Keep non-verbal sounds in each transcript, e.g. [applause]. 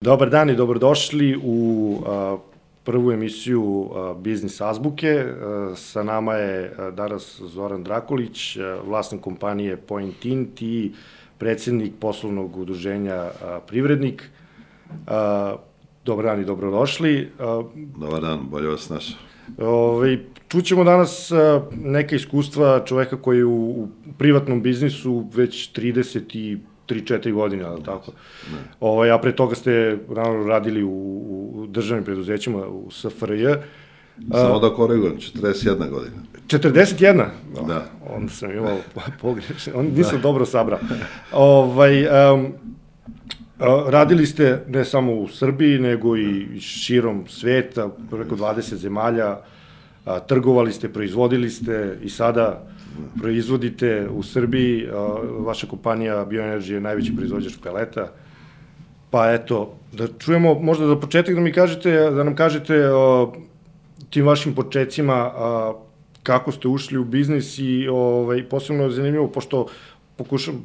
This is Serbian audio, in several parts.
Dobar dan i dobrodošli u a, prvu emisiju a, Biznis Azbuke. A, sa nama je danas Zoran Drakulić, vlasnik kompanije Point Int i predsednik poslovnog udruženja Privrednik. Dobar dan i dobrodošli. Dobar dan, bolje vas našao. Ove, čućemo danas neka iskustva čoveka koji je u, u privatnom biznisu već 30 i 3-4 godine, ali tako. Ne. Ovaj, a pre toga ste naravno radili u, u državnim preduzećima u SFRJ. Samo da korigujem, 41 godina. 41? Da. Onda sam imao [laughs] pogrešno, on nisam da. dobro sabrao. ovaj, um, radili ste ne samo u Srbiji, nego i širom sveta, preko 20 zemalja, a, trgovali ste, proizvodili ste i sada proizvodite u Srbiji, vaša kompanija Bioenergy je najveći proizvođač peleta, pa eto, da čujemo možda za početak da mi kažete, da nam kažete tim vašim početcima kako ste ušli u biznis i ovaj, posebno je zanimljivo, pošto pokušam,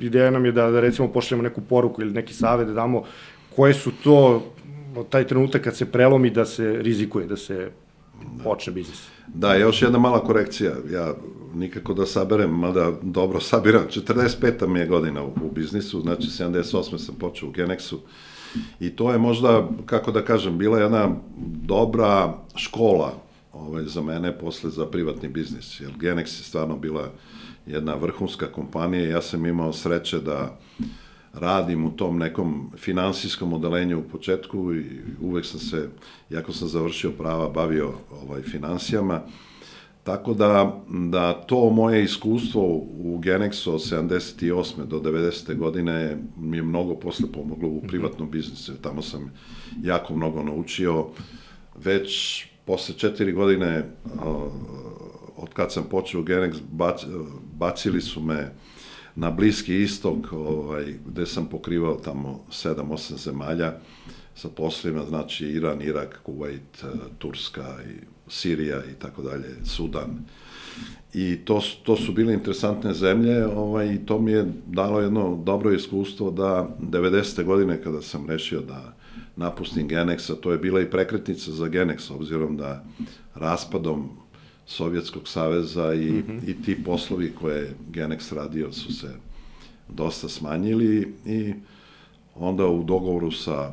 ideja nam je da, da recimo pošaljemo neku poruku ili neki savjet da damo koje su to taj trenutak kad se prelomi da se rizikuje, da se počne biznis. Da, još jedna mala korekcija. Ja nikako da saberem, mada dobro sabiram. 45. mi je godina u, u biznisu, znači 78. sam počeo u Genexu. I to je možda, kako da kažem, bila jedna dobra škola ovaj, za mene posle za privatni biznis. Jer Genex je stvarno bila jedna vrhunska kompanija ja sam imao sreće da radim u tom nekom finansijskom odelenju u početku i uvek sam se, jako sam završio prava, bavio ovaj, finansijama, Tako da, da to moje iskustvo u Genexu od 78. do 90. godine mi je mnogo posle pomoglo u privatnom biznisu. Tamo sam jako mnogo naučio. Već posle četiri godine od kad sam počeo u Genex, bacili su me na Bliski istok, ovaj, gde sam pokrivao tamo 7-8 zemalja sa poslovima, znači Iran, Irak, Kuwait, Turska i Sirija i tako dalje, Sudan. I to, to su bile interesantne zemlje ovaj, i to mi je dalo jedno dobro iskustvo da 90. godine kada sam rešio da napustim Genex, a to je bila i prekretnica za Genex, obzirom da raspadom Sovjetskog saveza i, mm -hmm. i ti poslovi koje Genex radio su se dosta smanjili i onda u dogovoru sa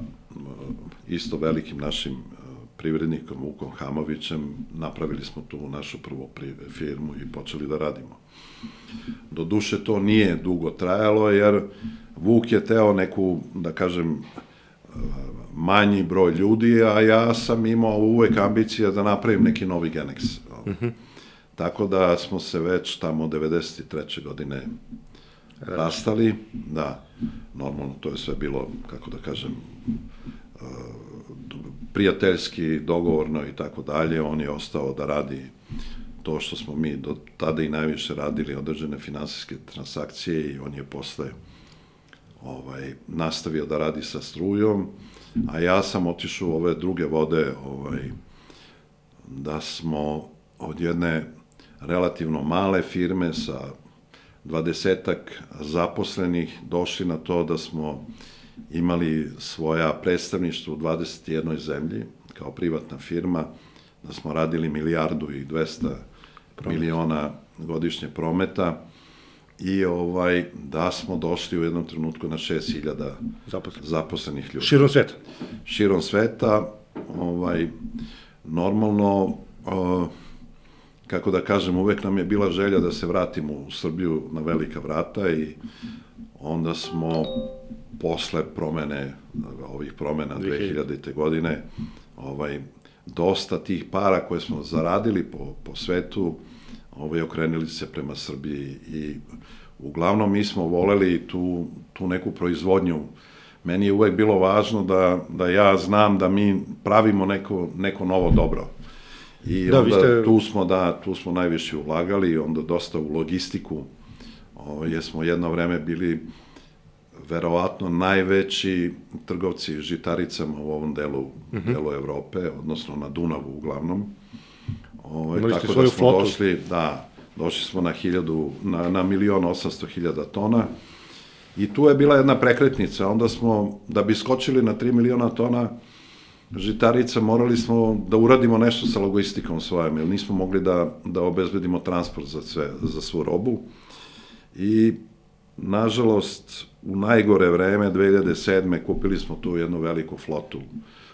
isto velikim našim privrednikom Vukom Hamovićem napravili smo tu našu prvu firmu i počeli da radimo. Do duše to nije dugo trajalo jer Vuk je teo neku, da kažem, manji broj ljudi, a ja sam imao uvek ambicija da napravim neki novi Genex. Mm -hmm. Tako da smo se već tamo 93. godine rastali, da, normalno to je sve bilo, kako da kažem, uh, prijateljski, dogovorno i tako dalje, on je ostao da radi to što smo mi do tada i najviše radili, određene finansijske transakcije i on je posle ovaj, nastavio da radi sa strujom, a ja sam otišao u ove druge vode, ovaj, da smo od jedne relativno male firme sa dvadesetak zaposlenih došli na to da smo imali svoja predstavništva u 21. zemlji kao privatna firma, da smo radili milijardu i 200 Promet. miliona godišnje prometa i ovaj da smo došli u jednom trenutku na 6000 zaposlenih, zaposlenih ljudi. Širom sveta. Širom sveta, ovaj normalno uh, kako da kažem, uvek nam je bila želja da se vratimo u Srbiju na velika vrata i onda smo posle promene, ovih promena 2000. godine, ovaj, dosta tih para koje smo zaradili po, po svetu, ovaj, okrenili se prema Srbiji i uglavnom mi smo voleli tu, tu neku proizvodnju. Meni je uvek bilo važno da, da ja znam da mi pravimo neko, neko novo dobro. I da, onda ste... tu smo, da, tu smo najviše ulagali, onda dosta u logistiku, jer smo jedno vreme bili verovatno najveći trgovci žitaricama u ovom delu, mm -hmm. delu Evrope, odnosno na Dunavu uglavnom. Ovaj, Imali tako da smo flotu. došli, da, došli smo na, hiljadu, na, na milion osamsto hiljada tona I tu je bila jedna prekretnica. Onda smo, da bi skočili na 3 miliona tona žitarica, morali smo da uradimo nešto sa logistikom svojom, jer nismo mogli da, da obezbedimo transport za, sve, za svu robu. I, nažalost, u najgore vreme, 2007. kupili smo tu jednu veliku flotu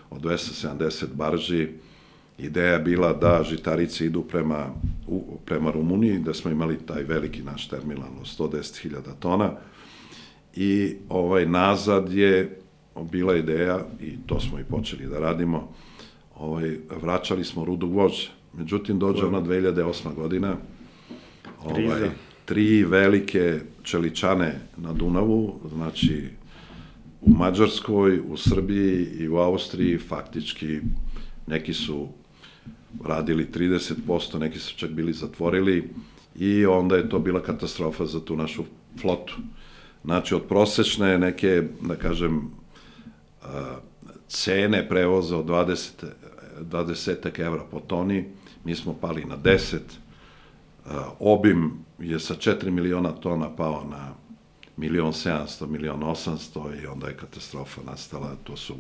od 270 barži. Ideja bila da žitarice idu prema, u, prema Rumuniji, da smo imali taj veliki naš terminal od 110.000 tona i ovaj nazad je bila ideja i to smo i počeli da radimo. Ovaj vraćali smo rudu gvožđa. Međutim dođe ona 2008. godina. Ovaj tri velike čeličane na Dunavu, znači u Mađarskoj, u Srbiji i u Austriji faktički neki su radili 30%, neki su čak bili zatvorili i onda je to bila katastrofa za tu našu flotu. Znači, od prosečne neke, da kažem, cene prevoza od 20, 20 evra po toni, mi smo pali na 10, obim je sa 4 miliona tona pao na milion 700, milion 800 i onda je katastrofa nastala, to su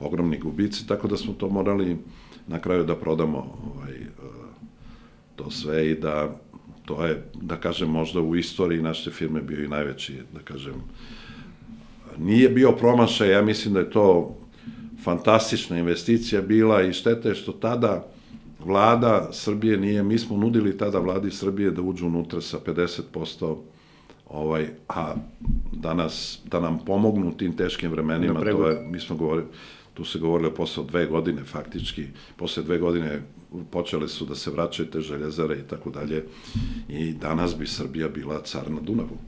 ogromni gubici, tako da smo to morali na kraju da prodamo ovaj, to sve i da to je, da kažem, možda u istoriji naše firme bio i najveći, da kažem, nije bio promašaj, ja mislim da je to fantastična investicija bila i štete je što tada vlada Srbije nije, mi smo nudili tada vladi Srbije da uđu unutra sa 50% ovaj, a danas, da nam pomognu u tim teškim vremenima, to je, mi smo govorili, tu se govorilo posle dve godine faktički, posle dve godine počele su da se vraćaju te željezare i tako dalje i danas bi Srbija bila car na Dunavu.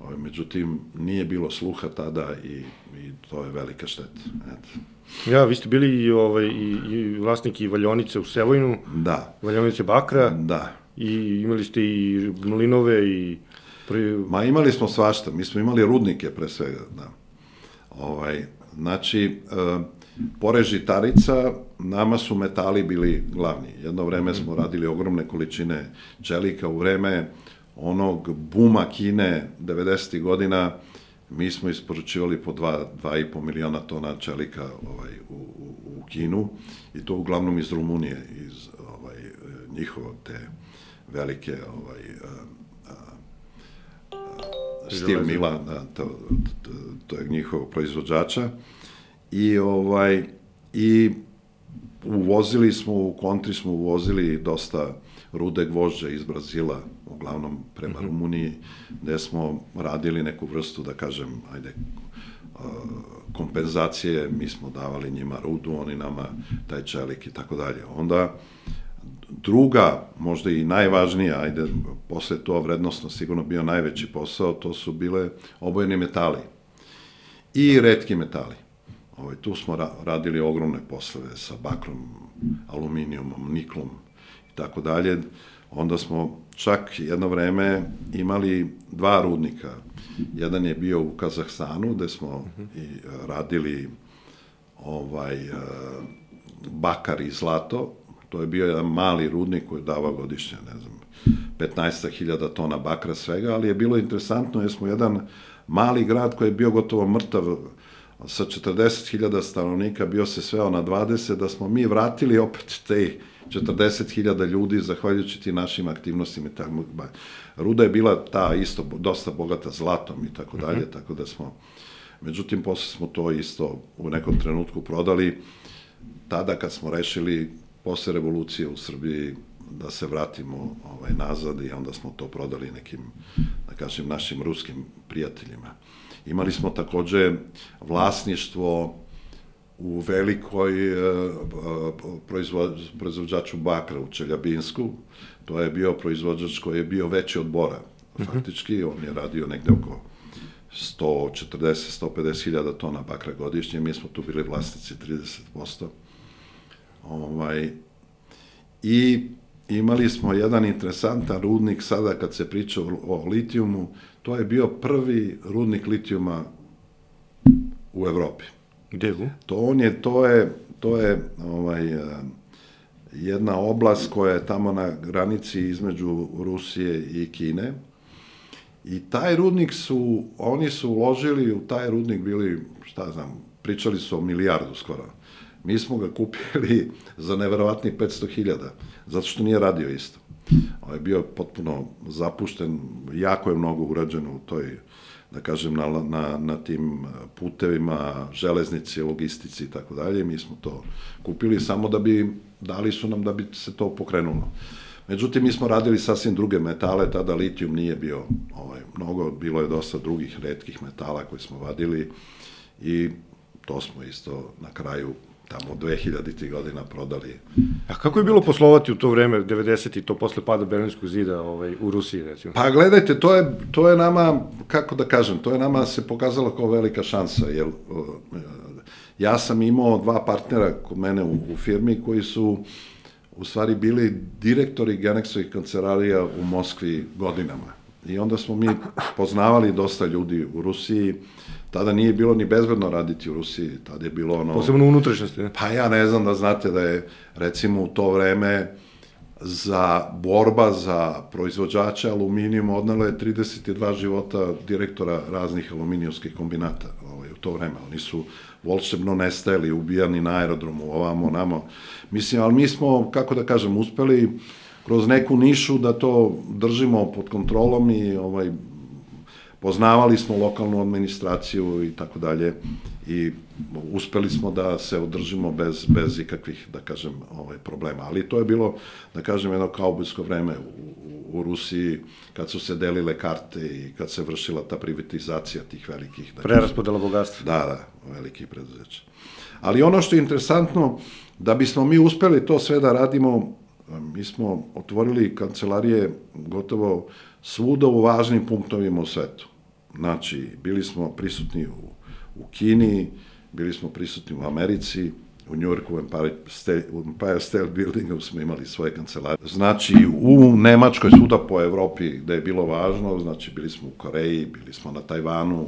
Ovaj, međutim, nije bilo sluha tada i, i to je velika šteta. Eto. Ja, vi ste bili i, ovaj, i, i vlasnik i Valjonice u Sevojnu. Da. Valjonice Bakra. Da. I imali ste i mlinove i... Pri... Ma imali smo svašta, mi smo imali rudnike pre svega, da. Ovaj, znači, uh, pored žitarica, nama su metali bili glavni. Jedno vreme smo radili ogromne količine čelika u vreme onog buma Kine 90. godina, mi smo isporučivali po 2,5 miliona tona čelika ovaj, u, u, u Kinu i to uglavnom iz Rumunije, iz ovaj, njihovo te velike ovaj, a, a, stil Mila, da, to, to, to je njihovo proizvođača i ovaj i uvozili smo u kontri smo uvozili dosta rude gvožđa iz Brazila, uglavnom prema mm -hmm. Rumuniji, gde smo radili neku vrstu, da kažem, ajde, kompenzacije, mi smo davali njima rudu, oni nama taj čelik i tako dalje. Onda druga, možda i najvažnija, ajde, posle to vrednostno sigurno bio najveći posao, to su bile obojeni metali i redki metali. Ovaj, tu smo ra radili ogromne poslove sa bakrom, aluminijumom, niklom i tako dalje. Onda smo čak jedno vreme imali dva rudnika. Jedan je bio u Kazahstanu, gde smo i radili ovaj, e, bakar i zlato. To je bio jedan mali rudnik koji dava godišnje, ne znam, 15.000 tona bakra svega, ali je bilo interesantno jer smo jedan mali grad koji je bio gotovo mrtav sa 40.000 stanovnika bio se sveo na 20, da smo mi vratili opet te 40.000 ljudi zahvaljujući ti našim aktivnostima tako. Ruda je bila ta isto dosta bogata zlatom i tako dalje, mhm. tako da smo međutim posle smo to isto u nekom trenutku prodali tada kad smo rešili posle revolucije u Srbiji da se vratimo ovaj nazad i onda smo to prodali nekim da kažem našim ruskim prijateljima. Imali smo takođe vlasništvo u velikoj e, proizvođaču bakra u Čeljabinsku. To je bio proizvođač koji je bio veći od Bora. Mhm. Faktički, on je radio negde oko 140-150 hiljada tona bakra godišnje, mi smo tu bili vlasnici 30%. Ovaj, I imali smo jedan interesantan rudnik sada kad se priča o, o litijumu, to je bio prvi rudnik litijuma u Evropi. Gde u? To on je, to je, to je ovaj, eh, jedna oblast koja je tamo na granici između Rusije i Kine I taj rudnik su, oni su uložili u taj rudnik bili, šta znam, pričali su o milijardu skoro. Mi smo ga kupili za neverovatnih 500.000, zato što nije radio isto. On je bio potpuno zapušten, jako je mnogo urađeno u toj, da kažem, na, na, na tim putevima, železnici, logistici i tako dalje. Mi smo to kupili samo da bi, dali su nam da bi se to pokrenulo. Međutim, mi smo radili sasvim druge metale, tada litijum nije bio ovaj, mnogo, bilo je dosta drugih redkih metala koje smo vadili i to smo isto na kraju tamo 2000. godina prodali. A kako je bilo poslovati u to vreme, 90. i to posle pada Berlinskog zida ovaj, u Rusiji, recimo? Pa gledajte, to je, to je nama, kako da kažem, to je nama se pokazalo kao velika šansa, jer ja sam imao dva partnera kod mene u, u firmi koji su u stvari bili direktori Genexovih kancelarija u Moskvi godinama. I onda smo mi poznavali dosta ljudi u Rusiji, tada nije bilo ni bezbedno raditi u Rusiji, tada je bilo ono... Posebno u unutrašnjosti, ne? Pa ja ne znam da znate da je, recimo, u to vreme za borba za proizvođača aluminijuma odnala je 32 života direktora raznih aluminijovskih kombinata ovaj, u to vreme. Oni su volšebno nestajali, ubijani na aerodromu, ovamo, namo. Mislim, ali mi smo, kako da kažem, uspeli kroz neku nišu da to držimo pod kontrolom i ovaj, poznavali smo lokalnu administraciju i tako dalje i uspeli smo da se održimo bez, bez ikakvih, da kažem, ovaj, problema. Ali to je bilo, da kažem, jedno kaubojsko vreme u, u Rusiji, kad su se delile karte i kad se vršila ta privatizacija tih velikih... Da Preraspodela bogatstva. Da, da, velikih preduzeća. Ali ono što je interesantno, da bismo mi uspeli to sve da radimo, mi smo otvorili kancelarije gotovo svuda u važnim punktovima u svetu. Znači, bili smo prisutni u, u Kini, bili smo prisutni u Americi, u Njujorku, u Empire State, u Empire State Buildingu smo imali svoje kancelarije. Znači, u Nemačkoj, svuda po Evropi gde je bilo važno, znači, bili smo u Koreji, bili smo na Tajvanu,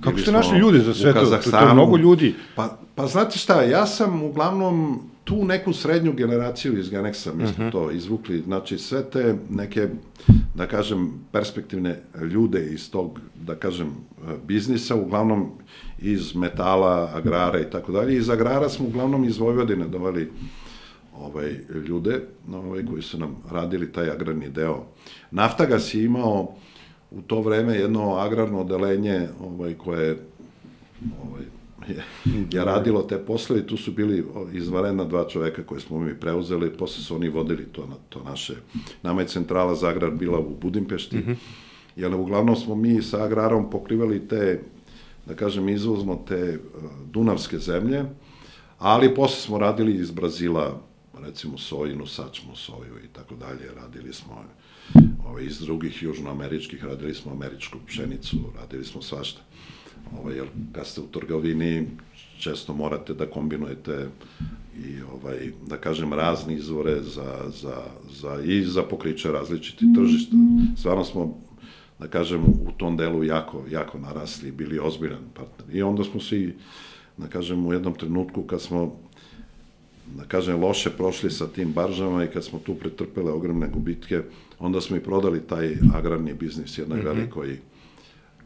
Kako ste našli ljudi za sve to? To je mnogo ljudi. Pa, pa znate šta, ja sam uglavnom tu neku srednju generaciju iz Genexa, mi smo uh mhm. -huh. to izvukli, znači sve te neke, da kažem, perspektivne ljude iz tog, da kažem, biznisa, uglavnom iz metala, agrara i tako dalje. Iz agrara smo uglavnom iz Vojvodine doveli ovaj, ljude ovaj, koji su nam radili taj agrarni deo. Naftagas je imao u to vreme jedno agrarno odelenje ovaj, koje ovaj, je, radilo te posle i tu su bili izvarena dva čoveka koje smo mi preuzeli, posle su oni vodili to, na, to naše. Nama je centrala za agrar bila u Budimpešti, mm -hmm. jer uglavnom smo mi sa agrarom pokrivali te, da kažem, izvozno te uh, dunavske zemlje, ali posle smo radili iz Brazila, recimo sojinu, sačmu soju i tako dalje, radili smo ove, iz drugih južnoameričkih, radili smo američku pšenicu, radili smo svašta. Ovaj, jer kad ste u trgovini, često morate da kombinujete i ovaj da kažem razne izvore za, za, za i za pokriće različitih tržišta. Stvarno smo da kažem u tom delu jako jako narasli, bili ozbiljan partner. I onda smo svi da kažem u jednom trenutku kad smo da kažem loše prošli sa tim baržama i kad smo tu pretrpele ogromne gubitke, onda smo i prodali taj agrarni biznis jednoj mm -hmm. velikoj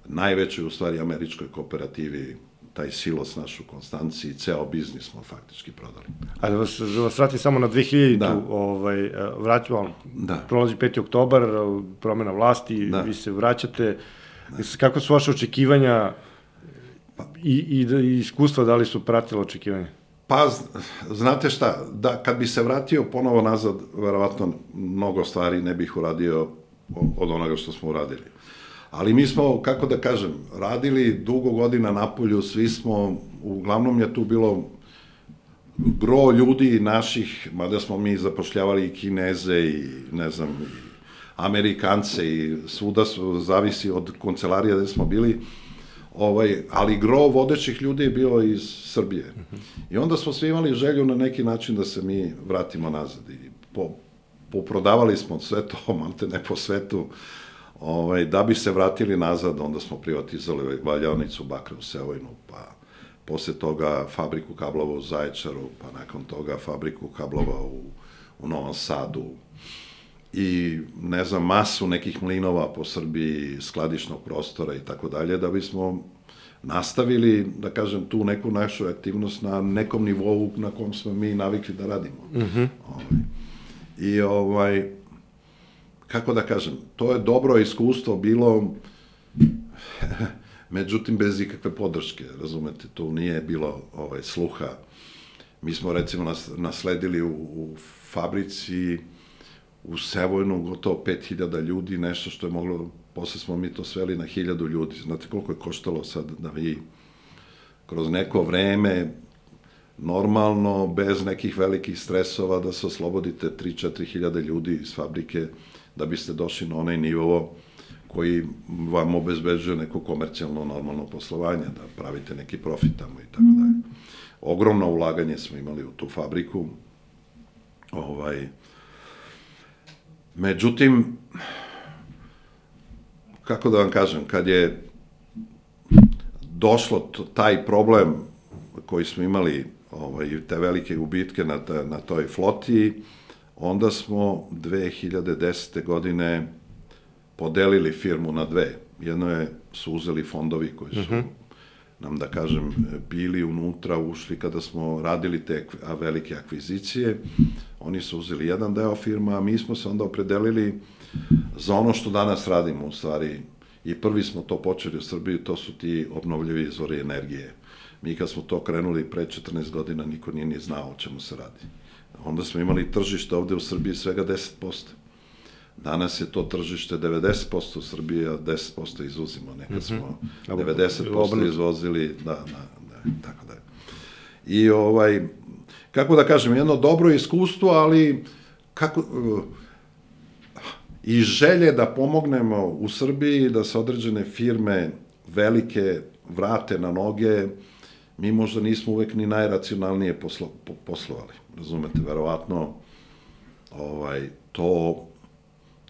najvećoj u stvari američkoj kooperativi taj silos naš u Konstanciji, ceo biznis smo faktički prodali. A da vas, da vas vratim samo na 2000, da. ovaj, e, vraćamo, da. prolazi 5. oktobar, promena vlasti, da. vi se vraćate. Da. Kako su vaše očekivanja pa, i, i, i iskustva, da li su pratila očekivanja? Pa, znate šta, da kad bi se vratio ponovo nazad, verovatno mnogo stvari ne bih uradio od onoga što smo uradili. Ali mi smo, kako da kažem, radili dugo godina na polju, svi smo, uglavnom je tu bilo gro ljudi naših, mada smo mi zapošljavali i Kineze i, ne znam, i Amerikance i svuda su, zavisi od kancelarija gde smo bili, ovaj, ali gro vodećih ljudi je bio iz Srbije. I onda smo svi imali želju na neki način da se mi vratimo nazad i po, poprodavali smo sve to, [laughs] malte ne po svetu, Ovaj, da bi se vratili nazad, onda smo privatizali valjavnicu Bakre u Sevojnu, pa posle toga fabriku kablova u Zaječaru, pa nakon toga fabriku kablova u, u Novom Sadu. i ne znam, masu nekih mlinova po Srbiji, skladišnog prostora i tako dalje, da bismo nastavili, da kažem, tu neku našu aktivnost na nekom nivou na kom smo mi navikli da radimo. Mm -hmm. ovaj. I ovaj, kako da kažem, to je dobro iskustvo bilo, [laughs] međutim, bez ikakve podrške, razumete, tu nije bilo ovaj, sluha. Mi smo, recimo, nas, nasledili u, u fabrici u Sevojnu gotovo 5000 ljudi, nešto što je moglo, posle smo mi to sveli na 1000 ljudi. Znate koliko je koštalo sad da vi kroz neko vreme normalno, bez nekih velikih stresova, da se oslobodite 3-4 hiljade ljudi iz fabrike, da biste došli na onaj nivo koji vam obezbeđuje neko komercijalno normalno poslovanje, da pravite neki profit tamo i tako dalje. Ogromno ulaganje smo imali u tu fabriku. Ovaj, međutim, kako da vam kažem, kad je došlo taj problem koji smo imali, ovaj, te velike gubitke na, ta, na toj floti, onda smo 2010. godine podelili firmu na dve. Jedno je, su uzeli fondovi koji su uh mhm. -huh. nam, da kažem, bili unutra, ušli kada smo radili te velike akvizicije. Oni su uzeli jedan deo firma, a mi smo se onda opredelili za ono što danas radimo, u stvari, i prvi smo to počeli u Srbiji, to su ti obnovljivi izvori energije. Mi kad smo to krenuli pre 14 godina, niko nije ni znao o čemu se radi. Onda smo imali tržište ovde u Srbiji svega 10%. Danas je to tržište 90% u Srbiji, a 10% izvozimo. Nekad smo 90% mhm. izvozili, da, da, da, tako da. I ovaj, kako da kažem, jedno dobro iskustvo, ali kako, i želje da pomognemo u Srbiji, da se određene firme velike vrate na noge, mi možda nismo uvek ni najracionalnije poslo, poslovali. Razumete, verovatno ovaj, to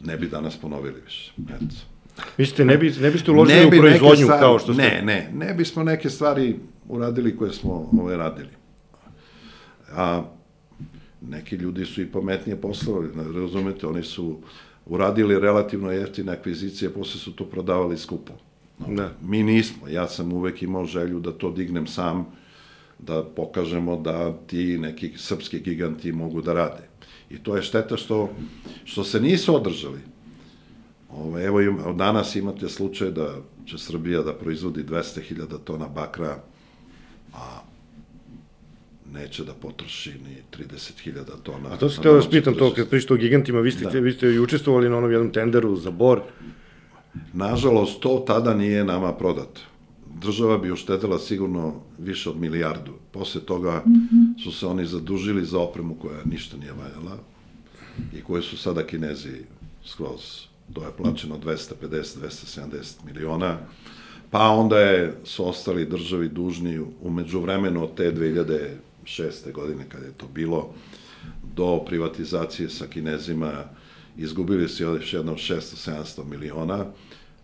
ne bi danas ponovili više. Eto. Mislite, ne, bi, ne biste uložili ne bi u proizvodnju stvari, kao što ste... Ne, ne, ne bismo neke stvari uradili koje smo ove radili. A neki ljudi su i pametnije poslovali, razumete, oni su uradili relativno jeftine akvizicije, posle su to prodavali skupo. No, da. Mi nismo, ja sam uvek imao želju da to dignem sam, da pokažemo da ti neki srpski giganti mogu da rade. I to je šteta što, što se nisu održali. Ove, evo, im, danas imate slučaj da će Srbija da proizvodi 200.000 tona bakra, a neće da potroši ni 30.000 tona. A to se te vas pitam, to kad pričate o gigantima, vi ste, da. vi ste i učestvovali na onom jednom tenderu za bor. Nažalost, to tada nije nama prodato. Država bi uštedela sigurno više od milijardu. Posle toga mm -hmm. su se oni zadužili za opremu koja ništa nije valjala i koje su sada kinezi skroz, to je plaćeno 250-270 miliona, pa onda je, su ostali državi dužni umeđu vremenu od te 2006. godine kada je to bilo, do privatizacije sa kinezima, izgubili su još jedno 600-700 miliona.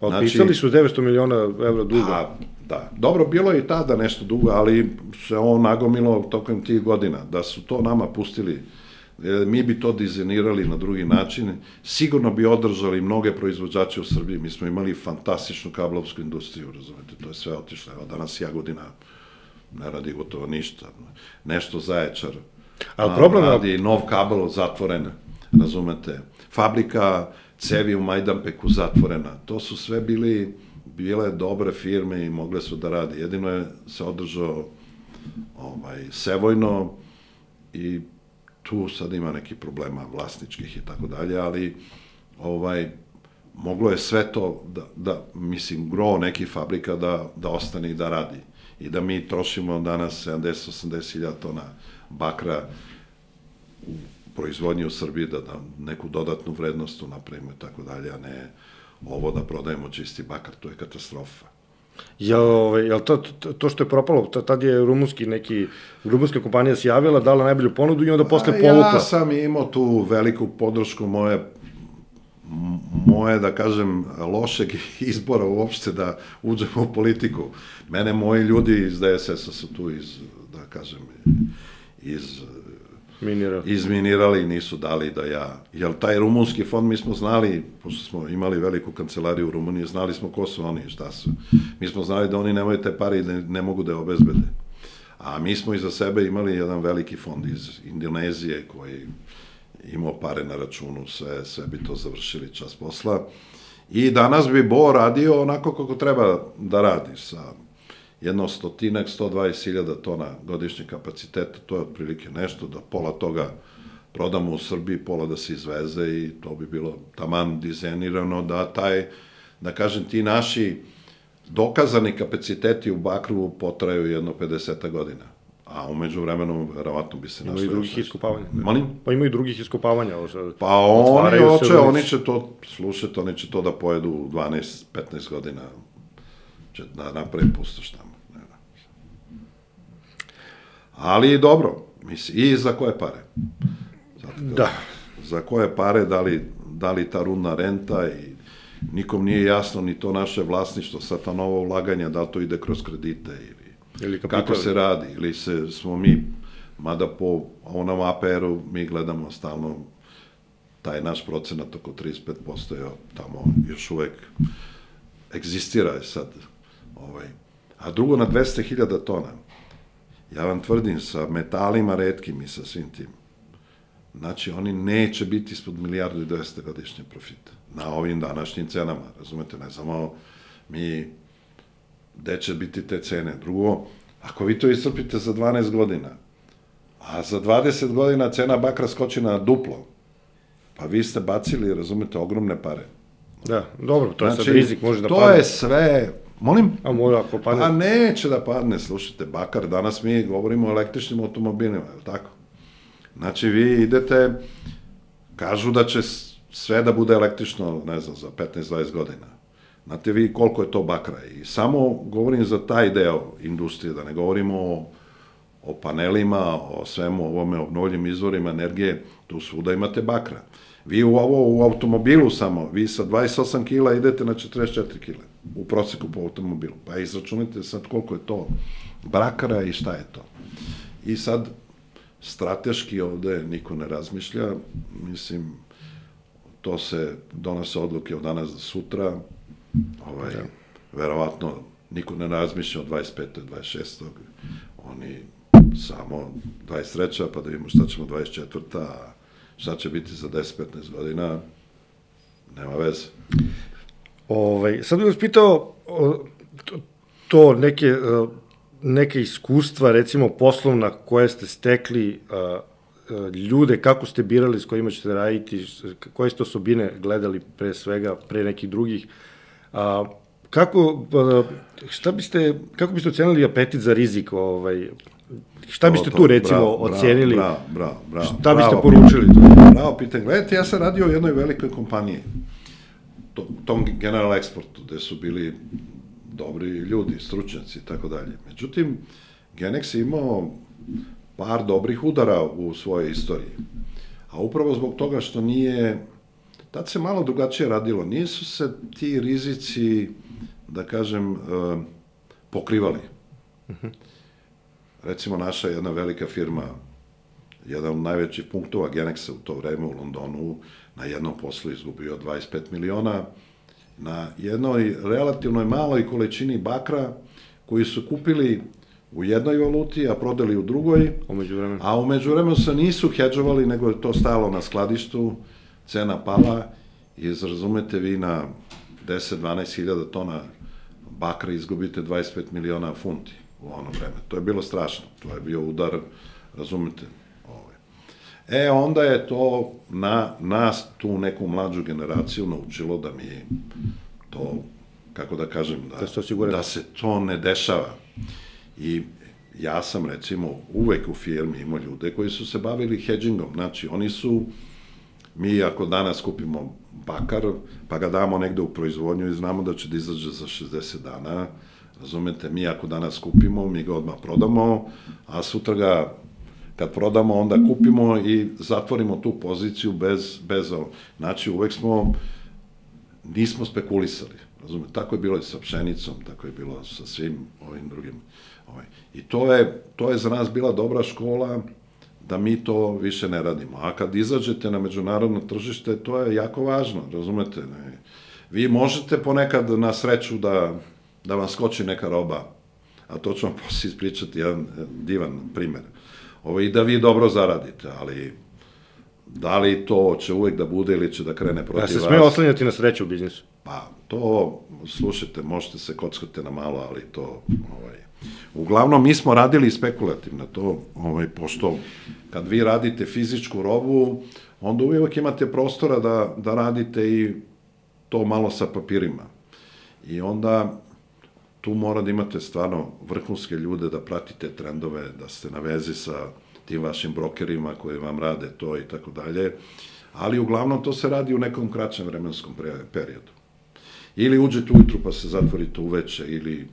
Otpisali znači, su 900 miliona evra duga. A, da, dobro, bilo je i tada nešto dugo, ali se ovo nagomilo tokom tih godina. Da su to nama pustili, e, mi bi to dizajnirali na drugi način, sigurno bi održali mnoge proizvođače u Srbiji. Mi smo imali fantastičnu kablovsku industriju, razumete, to je sve otišlo. Evo, danas Jagodina ne radi gotovo ništa. Nešto zaječar. Ali problem... Radi nov kabel zatvoren, razumete. Fabrika cevi u Majdanpeku zatvorena. To su sve bili, bile dobre firme i mogle su da radi. Jedino je se održao ovaj, Sevojno i tu sad ima neki problema vlasničkih i tako dalje, ali ovaj, moglo je sve to da, da mislim, gro nekih fabrika da, da ostane i da radi i da mi trošimo danas 70-80 hiljada tona bakra u proizvodnji u Srbiji, da, da neku dodatnu vrednost napravimo i tako dalje, a ne ovo da prodajemo čisti bakar, to je katastrofa. Jel, ovaj, jel to, to što je propalo, tad je rumunski neki, rumunska kompanija se javila, dala najbolju ponudu i onda posle povukla. Ja sam imao tu veliku podršku moje moje, da kažem, lošeg [laughs] izbora uopšte da uđemo u politiku. Mene moji ljudi iz DSS-a su tu iz, da kažem, iz Minirali. izminirali i nisu dali da ja... Jer taj rumunski fond mi smo znali, pošto smo imali veliku kancelariju u Rumuniji, znali smo ko su oni i šta su. Mi smo znali da oni nemaju te pare i da ne mogu da je obezbede. A mi smo iza sebe imali jedan veliki fond iz Indonezije koji imao pare na računu, sve, sve bi to završili čas posla. I danas bi Bo radio onako kako treba da radi, sa jedno stotinak, 120 hiljada tona godišnje kapaciteta, to je otprilike nešto, da pola toga prodamo u Srbiji, pola da se izveze i to bi bilo taman dizajnirano da taj, da kažem, ti naši dokazani kapaciteti u Bakru potraju jedno 50 godina. A umeđu vremenu, verovatno bi se Ima našlo i drugih iskopavanja. Molim? Pa ima i drugih iskopavanja. Ovo. Pa oni već. oni će to slušati, oni će to da pojedu u 12-15 godina, će da napravi pustoš tamo. Ne znam. Ali dobro, misli, i za koje pare? Zato Da. Za koje pare, da li, da li ta rudna renta i nikom nije jasno ni to naše vlasništvo, sad ta nova ulaganja, da li to ide kroz kredite ili Ili kapital. kako se radi, ili se, smo mi, mada po onom APR-u mi gledamo stalno taj naš procenat oko 35% je tamo još uvek egzistira je sad. Ovaj. A drugo na 200.000 tona. Ja vam tvrdim, sa metalima redkim i sa svim tim, znači oni neće biti ispod milijardu i 200 godišnje profita. Na ovim današnjim cenama, razumete, ne samo mi gde će biti te cene. Drugo, ako vi to iscrpite za 12 godina, a za 20 godina cena bakra skoči na duplo, pa vi ste bacili, razumete, ogromne pare. Da, dobro, to je sad rizik, može da Znači, to je sve, molim? A mora ako padne. Pa neće da padne, slušajte, bakar, danas mi govorimo o električnim automobilima, je li tako? Znači, vi idete, kažu da će sve da bude električno, ne znam, za 15-20 godina. Znate vi koliko je to bakra? I samo govorim za taj deo industrije, da ne govorimo o, o panelima, o svemu ovome, obnovljivim izvorima energije, tu svuda imate bakra. Vi u ovo, u automobilu samo, vi sa 28 kila idete na 44 kila, u proseku po automobilu. Pa izračunajte sad koliko je to brakara i šta je to. I sad, strateški ovde niko ne razmišlja, mislim, to se donose odluke od danas do sutra, ovaj, verovatno niko ne razmišlja od 25. do 26. Oni samo 23. pa da vidimo šta ćemo 24. a šta će biti za 10-15 godina, nema veze. Ovaj, sad bih vas pitao o, to, to neke, e, neke iskustva, recimo poslovna koje ste stekli, a, a, ljude, kako ste birali s kojima ćete raditi, koje ste osobine gledali pre svega, pre nekih drugih, kako, šta biste, kako biste ocenili apetit za rizik, ovaj, šta biste To, tu recimo bravo, ocenili, Bravo, bravo, bravo. šta biste bravo poručili? Bravo pitanje. Gledajte, ja sam radio u jednoj velikoj kompaniji, to, tom General Exportu, gde su bili dobri ljudi, stručnjaci i tako dalje. Međutim, Genex je imao par dobrih udara u svojoj istoriji. A upravo zbog toga što nije, tad se malo drugačije radilo, nisu se ti rizici, da kažem, eh, pokrivali. Recimo, naša jedna velika firma, jedan od najvećih punktova Genexa u to vreme u Londonu, na jednom poslu izgubio 25 miliona, na jednoj relativnoj maloj količini bakra koji su kupili u jednoj valuti, a prodali u drugoj, Umeđu vremenu. a umeđu vremenu se nisu hedžovali, nego je to stajalo na skladištu, cena pala i razumete vi na 10-12 hiljada tona bakra izgubite 25 miliona funti u ono vreme. To je bilo strašno. To je bio udar, razumete, ovaj. E, onda je to na nas, tu neku mlađu generaciju, naučilo da mi to, kako da kažem, da, Da da se to ne dešava. I ja sam, recimo, uvek u firmi imao ljude koji su se bavili hedgingom. Znači, oni su, mi ako danas kupimo bakar, pa ga damo negde u proizvodnju i znamo da će da izađe za 60 dana, razumete, mi ako danas kupimo, mi ga odmah prodamo, a sutra ga kad prodamo, onda kupimo i zatvorimo tu poziciju bez, bez ovo. Znači, uvek smo, nismo spekulisali, razumete, tako je bilo i sa pšenicom, tako je bilo sa svim ovim drugim. Ovaj. I to je, to je za nas bila dobra škola da mi to više ne radimo. A kad izađete na međunarodno tržište, to je jako važno, razumete? Ne? Vi možete ponekad na sreću da, da vam skoči neka roba, a to ću vam [laughs] posle ispričati jedan divan primer. Ovo i da vi dobro zaradite, ali da li to će uvek da bude ili će da krene protiv vas? Ja se smije oslanjati na sreću u biznisu. Pa, to, slušajte, možete se kockati na malo, ali to, ovaj, uglavnom, mi smo radili spekulativno to, ovaj, pošto kad vi radite fizičku robu, onda uvijek imate prostora da, da radite i to malo sa papirima. I onda tu mora da imate stvarno vrhunske ljude da pratite trendove, da ste na vezi sa tim vašim brokerima koji vam rade to i tako dalje. Ali uglavnom to se radi u nekom kraćem vremenskom periodu. Ili uđete ujutru pa se zatvorite uveče, ili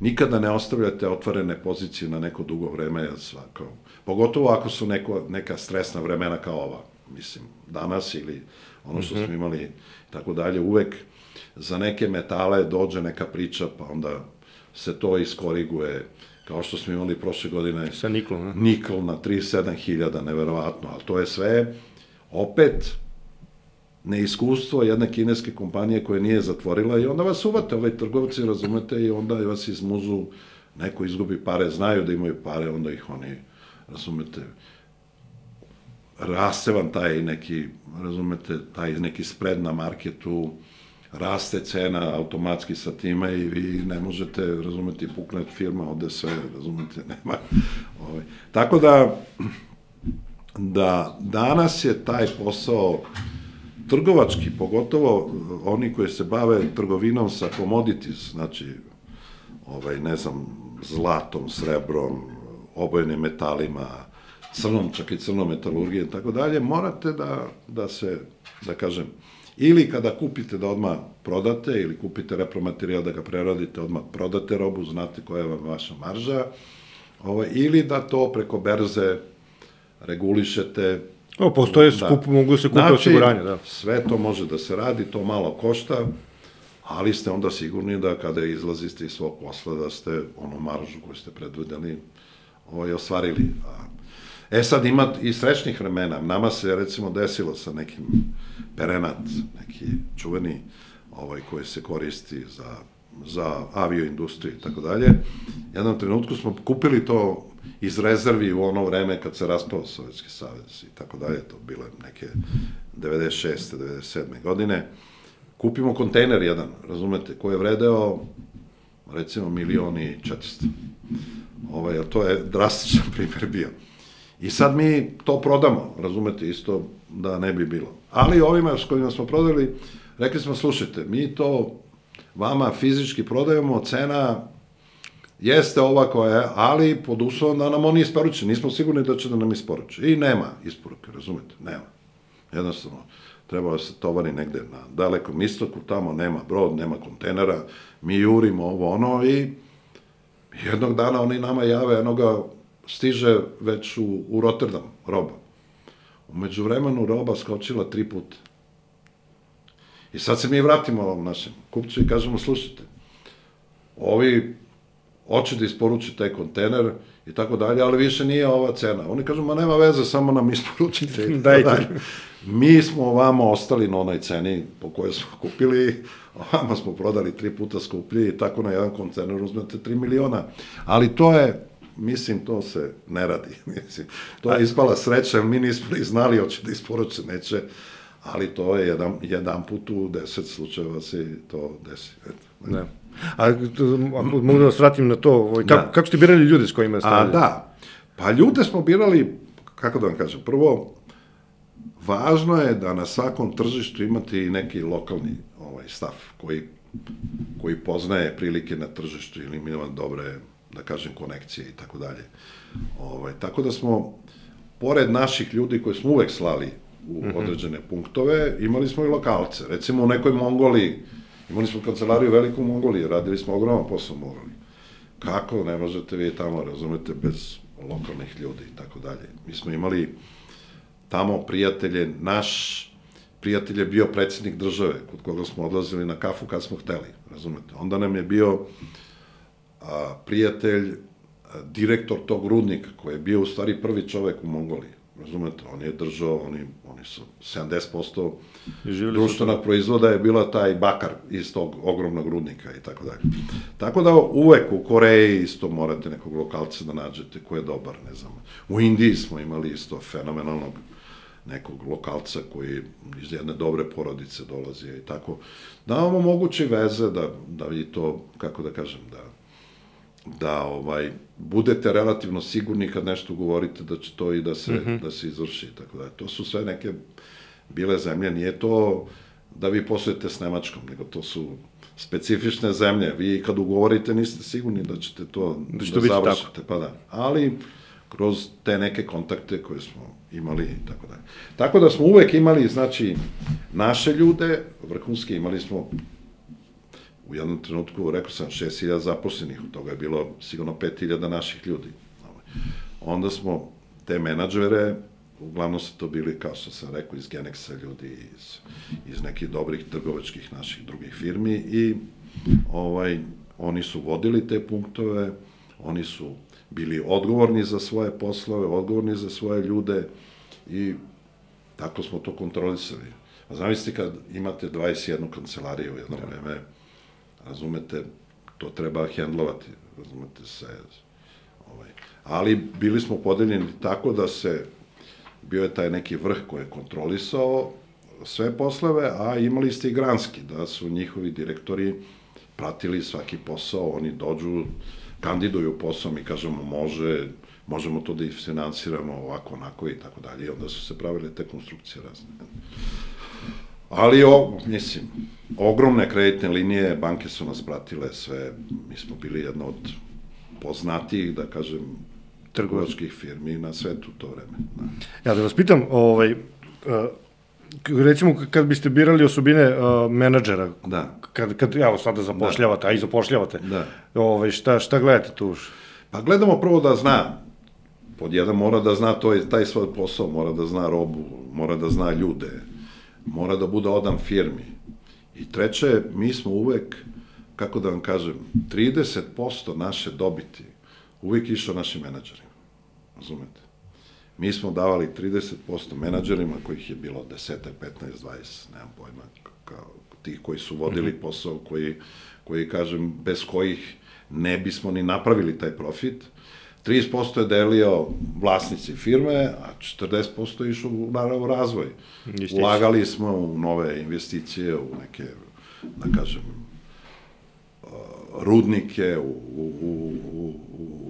nikada ne ostavljate otvorene pozicije na neko dugo vreme, svako, pogotovo ako su neko, neka stresna vremena kao ova, mislim, danas ili ono što mm -hmm. smo imali tako dalje, uvek za neke metale dođe neka priča, pa onda se to iskoriguje, kao što smo imali prošle godine. Sa nikl, ne? Nikl na 37.000, neverovatno, ali to je sve opet neiskustvo jedne kineske kompanije koje nije zatvorila i onda vas uvate ovaj trgovci, razumete, i onda vas izmuzu, neko izgubi pare, znaju da imaju pare, onda ih oni, razumete, raste vam taj neki, razumete, taj neki spread na marketu, raste cena automatski sa time i vi ne možete, razumete, pukne firma, ode sve, razumete, [laughs] nema. Ovaj. Tako da, da danas je taj posao trgovački, pogotovo oni koji se bave trgovinom sa commodities, znači, ovaj, ne znam, zlatom, srebrom, obojenim metalima, crnom, čak i crnom metalurgije i tako dalje, morate da, da se, da kažem, ili kada kupite da odmah prodate, ili kupite repromaterijal da ga preradite, odmah prodate robu, znate koja je vam vaša marža, ovaj, ili da to preko berze regulišete, O, postoje da. skup, mogu se kupiti znači, osiguranje, da. sve to može da se radi, to malo košta, ali ste onda sigurni da kada izlazite iz svog posla da ste ono maržu koju ste predvideli ovaj, ostvarili. A, e sad ima i srećnih vremena. Nama se recimo desilo sa nekim perenat, neki čuveni ovaj, koji se koristi za za avioindustriju i tako dalje. Jednom trenutku smo kupili to iz rezervi u ono vreme kad se raspao Sovjetski savez i tako dalje, to bile neke 96. 97. godine. Kupimo kontejner jedan, razumete, koji je vredeo recimo milioni četista. Ovaj, to je drastičan [laughs] primer bio. I sad mi to prodamo, razumete, isto da ne bi bilo. Ali ovima s kojima smo prodali, rekli smo, slušajte, mi to vama fizički prodajemo, cena jeste ova koja je, ali pod uslovom da nam oni isporuče. Nismo sigurni da će da nam isporuče. I nema isporuke, razumete? Nema. Jednostavno, treba da se tovari negde na dalekom istoku, tamo nema brod, nema kontenera, mi jurimo ovo ono i jednog dana oni nama jave, jednoga stiže već u, u Rotterdam, roba. Umeđu vremenu roba skočila tri puta. I sad se mi vratimo ovom našem kupcu i kažemo, slušajte, ovi hoće da isporuči taj kontener i tako dalje, ali više nije ova cena. Oni kažu, ma nema veze, samo nam isporučite. [laughs] Dajte. Mi smo vama ostali na onoj ceni po kojoj smo kupili, vama smo prodali tri puta skuplji i tako na jedan kontener uzmete 3 miliona. Ali to je, mislim, to se ne radi. [laughs] Mislim, to je ispala sreća, mi nismo ni znali hoće da isporuče, neće ali to je jedan, jedan put u deset slučajeva se to desi. Eto. Ne. A ako mogu da vas vratim na to, ovaj, kako, da. kako ste birali ljude s kojima ste... A, da. Pa ljude smo birali, kako da vam kažem, prvo, važno je da na svakom tržištu imate i neki lokalni ovaj, stav koji, koji poznaje prilike na tržištu ili ima dobre, da kažem, konekcije i tako dalje. Ovaj, tako da smo, pored naših ljudi koje smo uvek slali u -hmm. određene punktove, imali smo i lokalce. Recimo u nekoj Mongoliji, imali smo kancelariju veliku u Mongoliji, radili smo ogroman posao u Mongoliji. Kako ne možete vi tamo, razumete, bez lokalnih ljudi i tako dalje. Mi smo imali tamo prijatelje, naš prijatelj je bio predsednik države, kod koga smo odlazili na kafu kad smo hteli, razumete. Onda nam je bio a, prijatelj direktor tog rudnika, koji je bio u stvari prvi čovek u Mongoliji, razumete, on je držao, oni, oni su 70% društvenog proizvoda je bila taj bakar iz tog ogromnog rudnika i tako dalje. Tako da uvek u Koreji isto morate nekog lokalca da nađete koji je dobar, ne znam. U Indiji smo imali isto fenomenalnog nekog lokalca koji iz jedne dobre porodice dolazi i tako. Da vam omogući veze da, da vi to, kako da kažem, da da ovaj budete relativno sigurni kad nešto govorite da će to i da se mm -hmm. da se izvrši tako da to su sve neke bile zemlje nije to da vi poslujete s Nemačkom nego to su specifične zemlje vi kad ugovorite niste sigurni da ćete to da, da završite tako. pa da ali kroz te neke kontakte koje smo imali i tako dalje. Tako da smo uvek imali, znači, naše ljude, vrhunske, imali smo u jednom trenutku, rekao sam, 6000 zaposlenih, od toga je bilo sigurno 5000 naših ljudi. Onda smo te menadžere, uglavnom su to bili, kao što sam rekao, iz Genexa ljudi, iz, iz nekih dobrih trgovačkih naših drugih firmi i ovaj, oni su vodili te punktove, oni su bili odgovorni za svoje poslove, odgovorni za svoje ljude i tako smo to kontrolisali. A zamislite kad imate 21 kancelariju u jedno da. vreme, razumete, to treba hendlovati, razumete se. Ovaj. Ali bili smo podeljeni tako da se, bio je taj neki vrh koji je kontrolisao sve poslove, a imali ste i granski, da su njihovi direktori pratili svaki posao, oni dođu, kandiduju posao, mi kažemo može, možemo to da finansiramo ovako, onako i tako dalje. I onda su se pravile te konstrukcije razne. Ali, o, mislim, ogromne kreditne linije, banke su nas pratile sve, mi smo bili jedna od poznatijih, da kažem, trgovačkih firmi na svetu to vreme. Da. Ja da vas pitam, ovaj, uh, recimo kad biste birali osobine uh, menadžera, da. kad, kad evo sada zapošljavate, da. a i zapošljavate, da. ovaj, šta, šta gledate tu? Pa gledamo prvo da zna, pod jedan mora da zna to, taj svoj posao, mora da zna robu, mora da zna ljude, mora da bude odan firmi. I treće, mi smo uvek, kako da vam kažem, 30% naše dobiti uvek išao našim menadžerima. Razumete? Mi smo davali 30% menadžerima, kojih je bilo 10, 15, 20, nemam pojma, kao tih koji su vodili mhm. posao, koji, koji, kažem, bez kojih ne bismo ni napravili taj profit. 30% je delio vlasnici firme, a 40% je išlo u razvoj. Ulagali smo u nove investicije, u neke, da kažem, rudnike, u, u, u, u,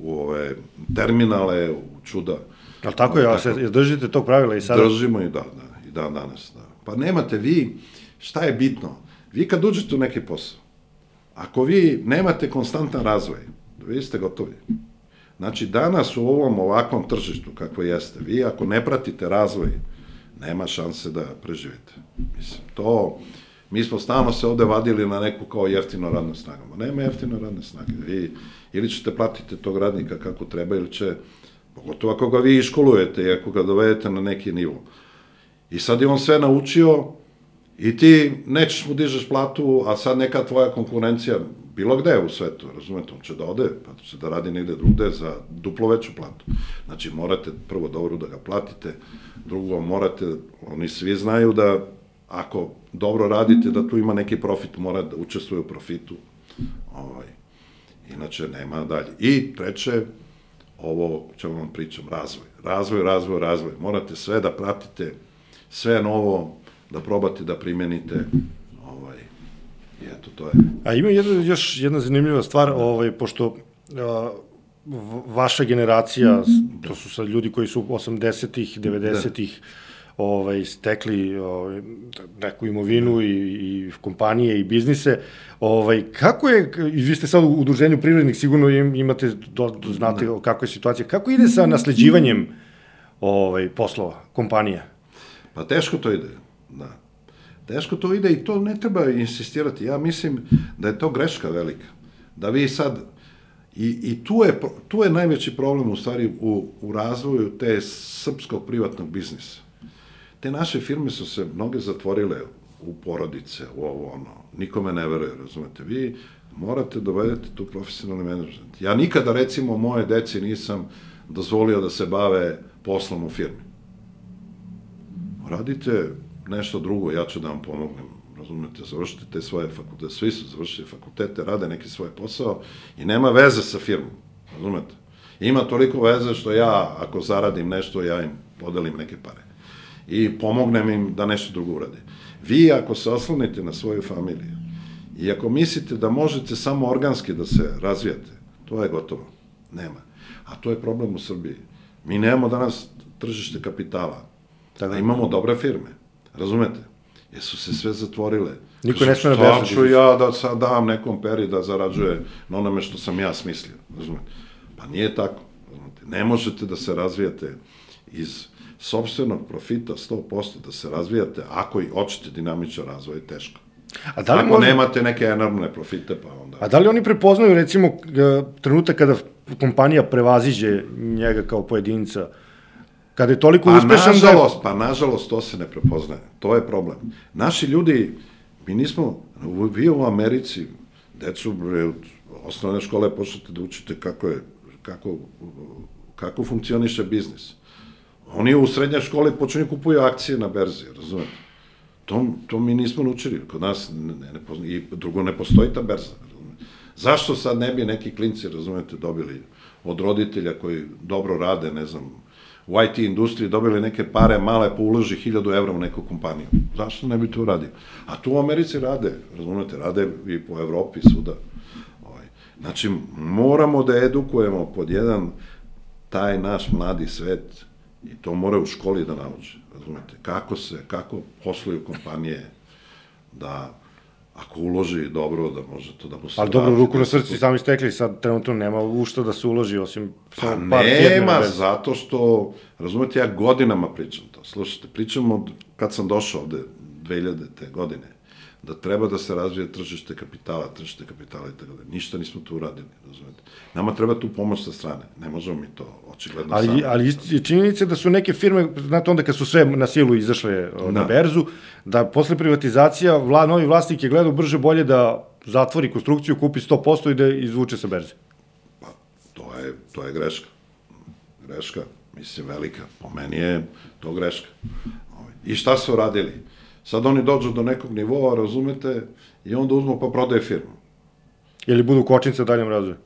u ove terminale, u čuda. Ali tako je, a se držite tog pravila i sada? Držimo i da, da, i dan danas. Da. Pa nemate vi, šta je bitno? Vi kad uđete u neki posao, ako vi nemate konstantan razvoj, vi ste gotovi. Znači, danas u ovom ovakvom tržištu, kako jeste, vi ako ne pratite razvoj, nema šanse da preživite. Mislim, to, mi smo stalno se ovde vadili na neku kao jeftino radnu snagu. Ma nema jeftino radne snage. Vi ili ćete platiti tog radnika kako treba, ili će, pogotovo ako ga vi iškolujete i ako ga dovedete na neki nivo. I sad je on sve naučio i ti nećeš mu dižeš platu, a sad neka tvoja konkurencija, bilo gde u svetu, razumete, on će da ode, pa će da radi negde drugde za duplo veću platu. Znači, morate prvo dobro da ga platite, drugo, morate, oni svi znaju da ako dobro radite, da tu ima neki profit, mora da učestvuje u profitu, ovaj, inače nema dalje. I treće, ovo čemu vam pričam, razvoj. Razvoj, razvoj, razvoj. Morate sve da pratite, sve novo, da probate da primenite, i eto, to je. A ima jedna, još jedna zanimljiva stvar, ovaj, pošto a, vaša generacija, to su sad ljudi koji su 80-ih, 90-ih, da ovaj, stekli ovaj, neku imovinu i, i kompanije i biznise. Ovaj, kako je, i vi ste sad u udruženju privrednih, sigurno imate, do, do, znate ne. kako je situacija, kako ide sa nasleđivanjem ovaj, poslova, kompanija? Pa teško to ide, da. Teško to ide i to ne treba insistirati. Ja mislim da je to greška velika. Da vi sad, i, i tu, je, tu je najveći problem u stvari u, u razvoju te srpskog privatnog biznisa te naše firme su se mnoge zatvorile u porodice, u ovo ono, nikome ne veruje, razumete, vi morate dovedete tu profesionalni menadžment. Ja nikada, recimo, moje deci nisam dozvolio da se bave poslom u firmi. Radite nešto drugo, ja ću da vam pomognem, razumete, završite te svoje fakultete, svi su završili fakultete, rade neki svoj posao i nema veze sa firmom, razumete. Ima toliko veze što ja, ako zaradim nešto, ja im podelim neke pare. I pomognem im da nešto drugo urade. Vi, ako se oslonite na svoju familiju, i ako mislite da možete samo organski da se razvijate, to je gotovo. Nema. A to je problem u Srbiji. Mi nemamo danas tržište kapitala. Tada imamo dobre firme. Razumete? Jer su se sve zatvorile. Niko ne sme na berzu. Šta ću ja da sad dam nekom peri da zarađuje na onome što sam ja smislio. Razumete? Pa nije tako. Razumete? Ne možete da se razvijate iz sobstvenog profita 100% da se razvijate ako i hoćete dinamičan razvoj, je teško. A da li Ako može- nemate neke enormne profite, pa onda... A da li oni prepoznaju, recimo, trenutak kada kompanija prevaziđe njega kao pojedinca, kada je toliko Pa uspešan da je... nažalost, pa nažalost to se ne prepoznaje. To je problem. Naši ljudi, mi nismo, vi u Americi, decu, bre, od osnovne škole počnete da učite kako je, kako, kako funkcioniše biznis. Oni u srednje škole počinju kupuju akcije na berzi, razumete? To, to mi nismo naučili, kod nas ne, ne, ne pozna, i drugo ne postoji ta berza. razumete? Zašto sad ne bi neki klinci, razumete, dobili od roditelja koji dobro rade, ne znam, u IT industriji dobili neke pare male pa uloži 1000 evra u neku kompaniju. Zašto ne bi to uradio? A tu u Americi rade, razumete, rade i po Evropi, svuda. Ovaj. Znači, moramo da edukujemo pod jedan taj naš mladi svet i to mora u školi da nauče, razumete, kako se, kako posluju kompanije, da ako uloži dobro, da može to da mu se Ali dobro, ruku na srcu, sami ste rekli, sad trenutno nema u što da se uloži, osim Pa samo par nema, berzi. zato što, razumete, ja godinama pričam to. Slušajte, pričam od kad sam došao ovde 2000. godine, da treba da se razvije tržište kapitala, tržište kapitala i tako da. Ništa nismo tu uradili, razumete. Nama treba tu pomoć sa strane. Ne možemo mi to očigledno Ali, sami. ali isti- je činjenica da su neke firme, znate onda kad su sve na silu izašle o, na Da. berzu, da posle privatizacija vla, novi vlasnik je gledao brže bolje da zatvori konstrukciju, kupi 100% i da izvuče sa berze. Pa, to je, to je greška. Greška, mislim, velika. Po meni je to greška. Ovaj, I šta su radili? Sad oni dođu do nekog nivoa, razumete, i onda uzmu pa prodaje firmu. Ili budu kočnice u daljem razvoju.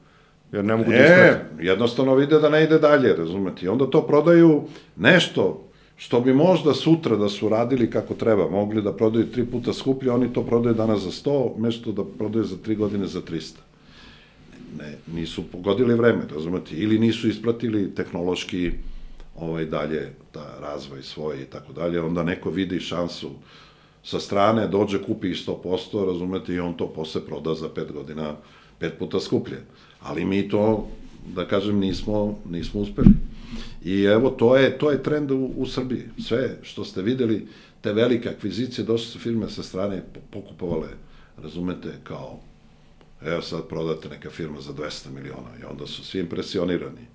Jer ne mogu da E, isprate. jednostavno vide da ne ide dalje, razumete? I onda to prodaju nešto što bi možda sutra da su radili kako treba, mogli da prodaju tri puta skuplje, oni to prodaju danas za 100, mesto da prodaju za tri godine za 300. Ne, nisu pogodili vreme, razumete? Ili nisu ispratili tehnološki ovaj dalje da razvoj svoj i tako dalje, onda neko vidi šansu sa strane, dođe, kupi ih 100%, razumete, i on to posle proda za pet godina pet puta skuplje. Ali mi to, da kažem, nismo, nismo uspeli. I evo, to je, to je trend u, u Srbiji. Sve što ste videli, te velike akvizicije, došle su firme sa strane po- pokupovale, razumete, kao evo sad prodate neka firma za 200 miliona i onda su svi impresionirani.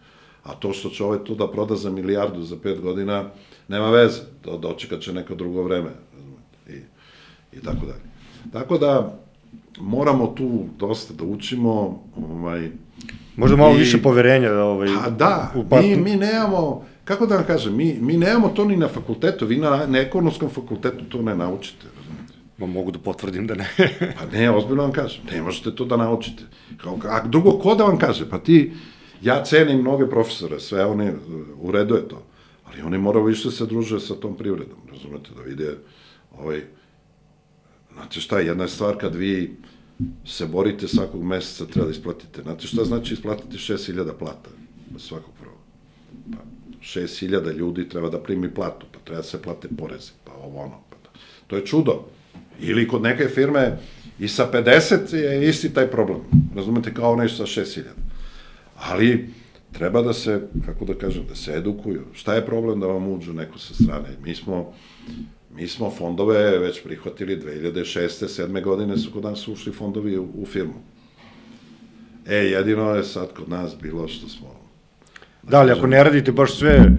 A to što će ovaj to da proda za milijardu za pet godina, nema veze, do, dočekat će neko drugo vreme, i, tako dalje. Tako da, moramo tu dosta da učimo, ovaj, Možda malo I- više poverenja da ovaj, a da, u mi, mi nemamo, kako da vam kažem, mi, mi nemamo to ni na fakultetu, vi na, na ekonomskom fakultetu to ne naučite, razumete. Ma, mogu da potvrdim da ne. [laughs] Pa ne, ozbiljno vam kažem, ne možete to da naučite. Kao, a drugo, ko da vam kaže? Pa ti, ja cenim mnoge profesore, sve oni, uh, u redu je to, ali oni moraju više se druže sa tom privredom, razumete, da vide, ovaj, znate šta, jedna je stvar kad vi se borite svakog meseca, treba da isplatite, znate šta znači isplatiti 6000 plata svakog prvo? Pa, 6000 ljudi treba da primi platu, pa treba da se plate poreze, pa ovo ono, pa da. To je čudo. Ili kod neke firme i sa 50 je isti taj problem. Razumete, kao onaj sa 6000. Ali treba da se, kako da kažem, da se edukuju. Šta je problem da vam uđu neko sa strane? Mi smo, mi smo fondove već prihvatili 2006. 7. godine su kod nas ušli fondovi u, u firmu. E, jedino je sad kod nas bilo što smo da, ali ako ne radite baš sve,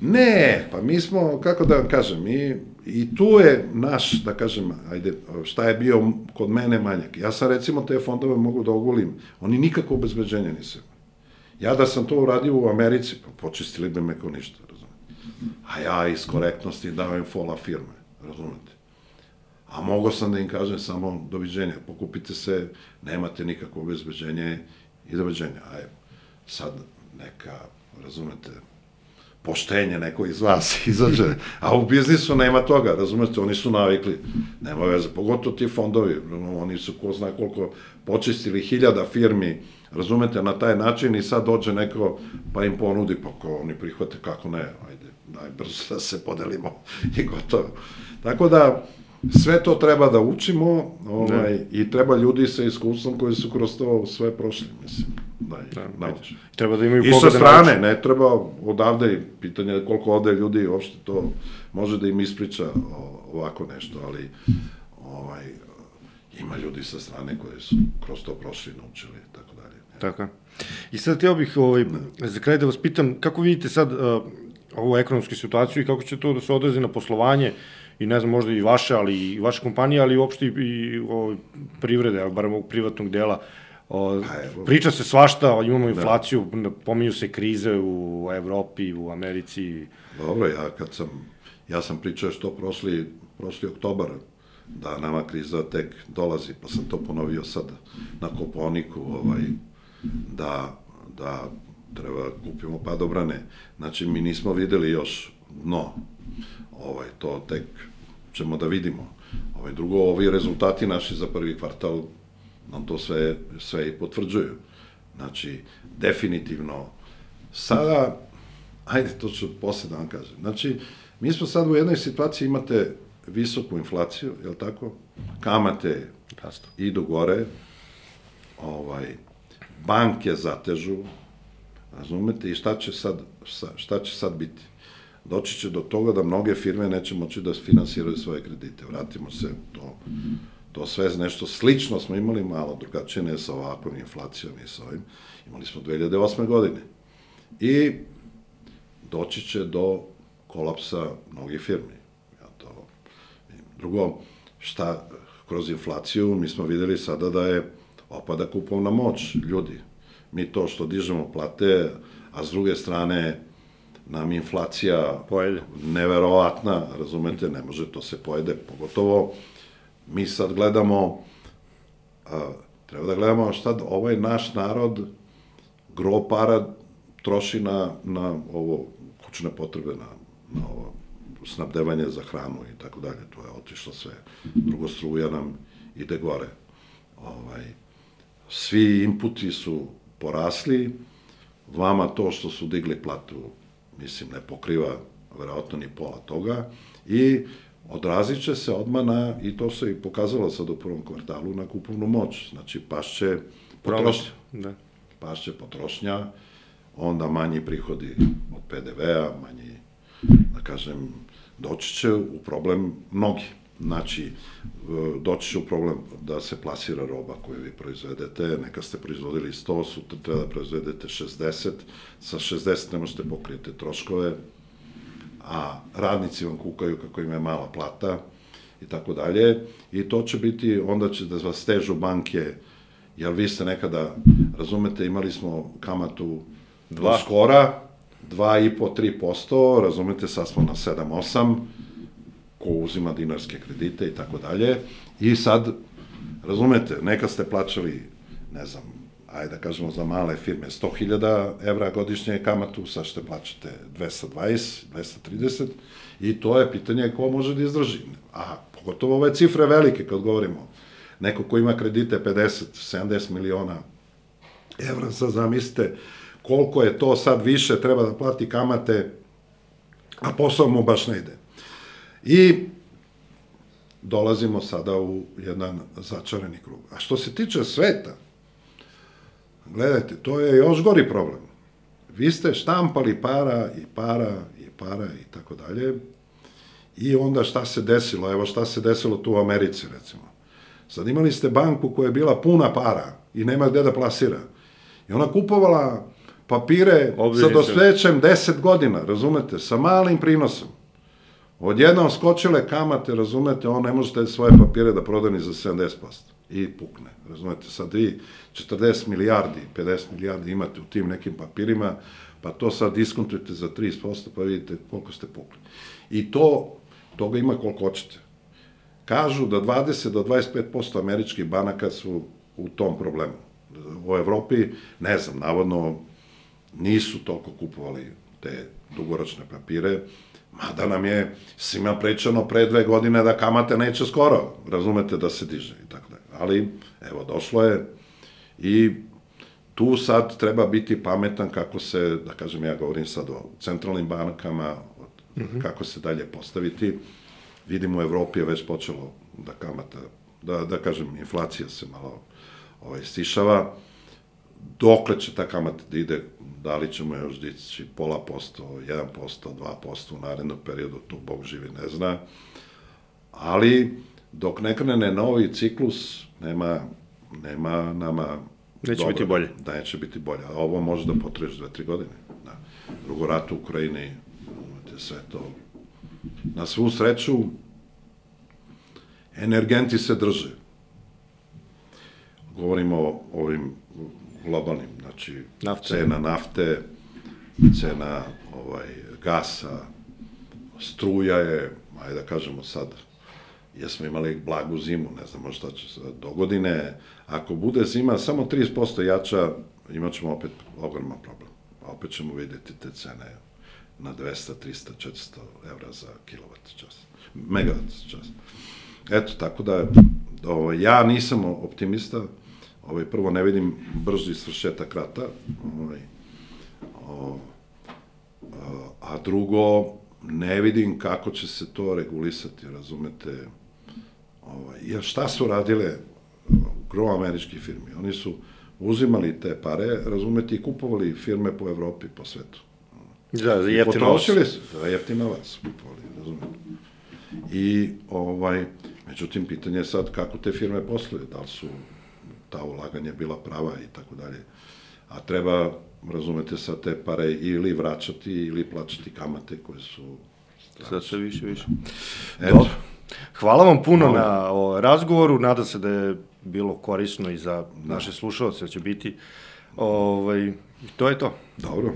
Ne, pa mi smo, kako da vam kažem, mi I tu je naš, da kažem, ajde, šta je bio kod mene manjak. Ja sam recimo te fondove mogu da ogulim, oni nikako obezbeđenja nisu. Ja da sam to uradio u Americi, pa počistili bi me kao ništa. A ja iz korektnosti davam fola firme, razumete. A mogao sam da im kažem samo doviđenja, pokupite se, nemate nikakvo obezbeđenje i doviđenja. A evo, sad neka, razumete, poštenje neko iz vas [laughs] izađe, a u biznisu nema toga, razumete, oni su navikli, nema veze, pogotovo ti fondovi, oni su ko zna koliko počistili hiljada firmi, razumete, na taj način i sad dođe neko pa im ponudi, pa ko oni prihvate, kako ne, ajde, daj brzo da se podelimo [laughs] i gotovo. Tako da, sve to treba da učimo ovaj, ne. i treba ljudi sa iskustvom koji su kroz to sve prošli, mislim, da, da nauči. Treba da imaju I sa strane, ne treba odavde, pitanje je koliko ovde ljudi uopšte to može da im ispriča ovako nešto, ali ovaj, ima ljudi sa strane koji su kroz to prošli, naučili, tako dalje. Tako I sad htio bih ovaj, za kraj da vas pitam, kako vidite sad uh, ovu ekonomsku situaciju i kako će to da se odrazi na poslovanje i ne znam, možda i vaše, ali i vaše kompanije, ali uopšte i, i o, privrede, ali barem ovog privatnog dela. O, pa priča se svašta, imamo da. inflaciju, da. pominju se krize u Evropi, u Americi. Dobro, ja kad sam, ja sam pričao što prošli, prošli oktobar, da nama kriza tek dolazi, pa sam to ponovio sad na Koponiku, ovaj, da, da treba kupimo padobrane. Znači, mi nismo videli još dno. Ovaj, to tek ćemo da vidimo. Ovaj, drugo, ovi rezultati naši za prvi kvartal nam to sve, sve i potvrđuju. Znači, definitivno, sada, ajde, to ću posle da vam kažem. Znači, mi smo sad u jednoj situaciji, imate visoku inflaciju, je li tako? Kamate Rasto. idu gore, ovaj, banke zatežu, razumete, i šta će sad, šta će sad biti? doći će do toga da mnoge firme neće moći da finansiraju svoje kredite. Vratimo se to, to sve nešto slično smo imali malo drugačije, ne sa ovakvom inflacijom i sa ovim. Imali smo 2008. godine. I doći će do kolapsa mnogih firmi. Ja to... Drugo, šta kroz inflaciju mi smo videli sada da je opada kupovna moć ljudi. Mi to što dižemo plate, a s druge strane nam inflacija pojede. neverovatna, razumete, ne može to se pojede, pogotovo mi sad gledamo, a, treba da gledamo šta ovaj naš narod gro para troši na, na ovo kućne potrebe, na, na ovo snabdevanje za hranu i tako dalje, to je otišlo sve. Drugo struja nam ide gore. Ovaj, svi inputi su porasli, vama to što su digli platu mislim, ne pokriva verovatno ni pola toga i odrazit će se odmah na, i to se i pokazalo sad u prvom kvartalu, na kupovnu moć. Znači, pašće potrošnja. Da. Pašće potrošnja, onda manji prihodi od PDV-a, manji, da kažem, doći će u problem mnogi. Znači, e, doći će u problem da se plasira roba koju vi proizvedete, neka ste proizvodili 100, sutra treba da proizvedete 60, sa 60 ne možete pokrijete troškove, a radnici vam kukaju kako im je mala plata i tako dalje, i to će biti, onda će da vas stežu banke, jer vi ste nekada, razumete, imali smo kamatu Dva. skora, 2,5-3%, razumete, sad smo na 7-8%, ko uzima dinarske kredite i tako dalje. I sad, razumete, neka ste plaćali, ne znam, ajde da kažemo za male firme, 100.000 evra godišnje kamatu, sad što plaćate 220, 230, i to je pitanje ko može da izdrži. A pogotovo ove cifre velike, kad govorimo, neko ko ima kredite 50, 70 miliona evra, sad zamislite koliko je to sad više, treba da plati kamate, a posao mu baš ne ide. I dolazimo sada u jedan začarani krug. A što se tiče sveta, gledajte, to je još gori problem. Vi ste štampali para i para i para i tako dalje. I onda šta se desilo? Evo šta se desilo tu u Americi, recimo. Sad imali ste banku koja je bila puna para i nema gde da plasira. I ona kupovala papire sa dosvećem 10 godina, razumete, sa malim prinosom. Odjednom skočile kamate, razumete, on ne možete svoje papire da proda ni za 70%. I pukne, razumete, sad vi 40 milijardi, 50 milijardi imate u tim nekim papirima, pa to sad diskontujete za 30%, pa vidite koliko ste pukli. I to, toga ima koliko hoćete. Kažu da 20 do 25% američkih banaka su u tom problemu. U Evropi, ne znam, navodno nisu toliko kupovali te dugoročne papire, mada nam je svima pričano pre dve godine da kamate neće skoro, razumete, da se diže i tako da. Ali, evo, došlo je i tu sad treba biti pametan kako se, da kažem, ja govorim sad o centralnim bankama, mm -hmm. kako se dalje postaviti. Vidimo u Evropi je već počelo da kamata, da, da kažem, inflacija se malo ovaj, stišava. Dokle će ta kamata da ide, da li ćemo još dići pola posto, 1%, 2% u narednom periodu, tu Bog živi ne zna. Ali, dok ne krene novi ciklus, nema, nema nama Neće dobro, biti bolje. Da, neće biti bolje. A ovo može da potreš dve, tri godine. Da. Drugo rat u Ukrajini, sve to. Na svu sreću, energenti se drže. Govorimo o ovim globalnim, znači nafte. cena nafte, cena ovaj, gasa, struja je, ajde da kažemo sad, jesmo imali blagu zimu, ne znamo šta će se do godine. Ako bude zima samo 30% jača, imat ćemo opet ogroman problem. Opet ćemo videti te cene na 200, 300, 400 evra za kilovat čas. Megavat čas. Eto, tako da, ovo, ja nisam optimista, ovaj, prvo ne vidim brzi svršetak rata, ovaj, o, a drugo, ne vidim kako će se to regulisati, razumete, Ovaj, jer šta su radile gro američkih firmi? Oni su uzimali te pare, razumeti, i kupovali firme po Evropi, po svetu. Da, za jeftin novac. su, za jeftin novac kupovali, razumete. I, ovaj, međutim, pitanje je sad kako te firme posluju, da li su ta ulaganja bila prava i tako dalje. A treba, razumete, sad te pare ili vraćati ili plaćati kamate koje su... Sad sve više, više. Eto. Dobro. Hvala vam puno Hvala. na o, razgovoru, nadam se da je bilo korisno i za naše slušalce, da će biti. Ovaj, to je to. Dobro.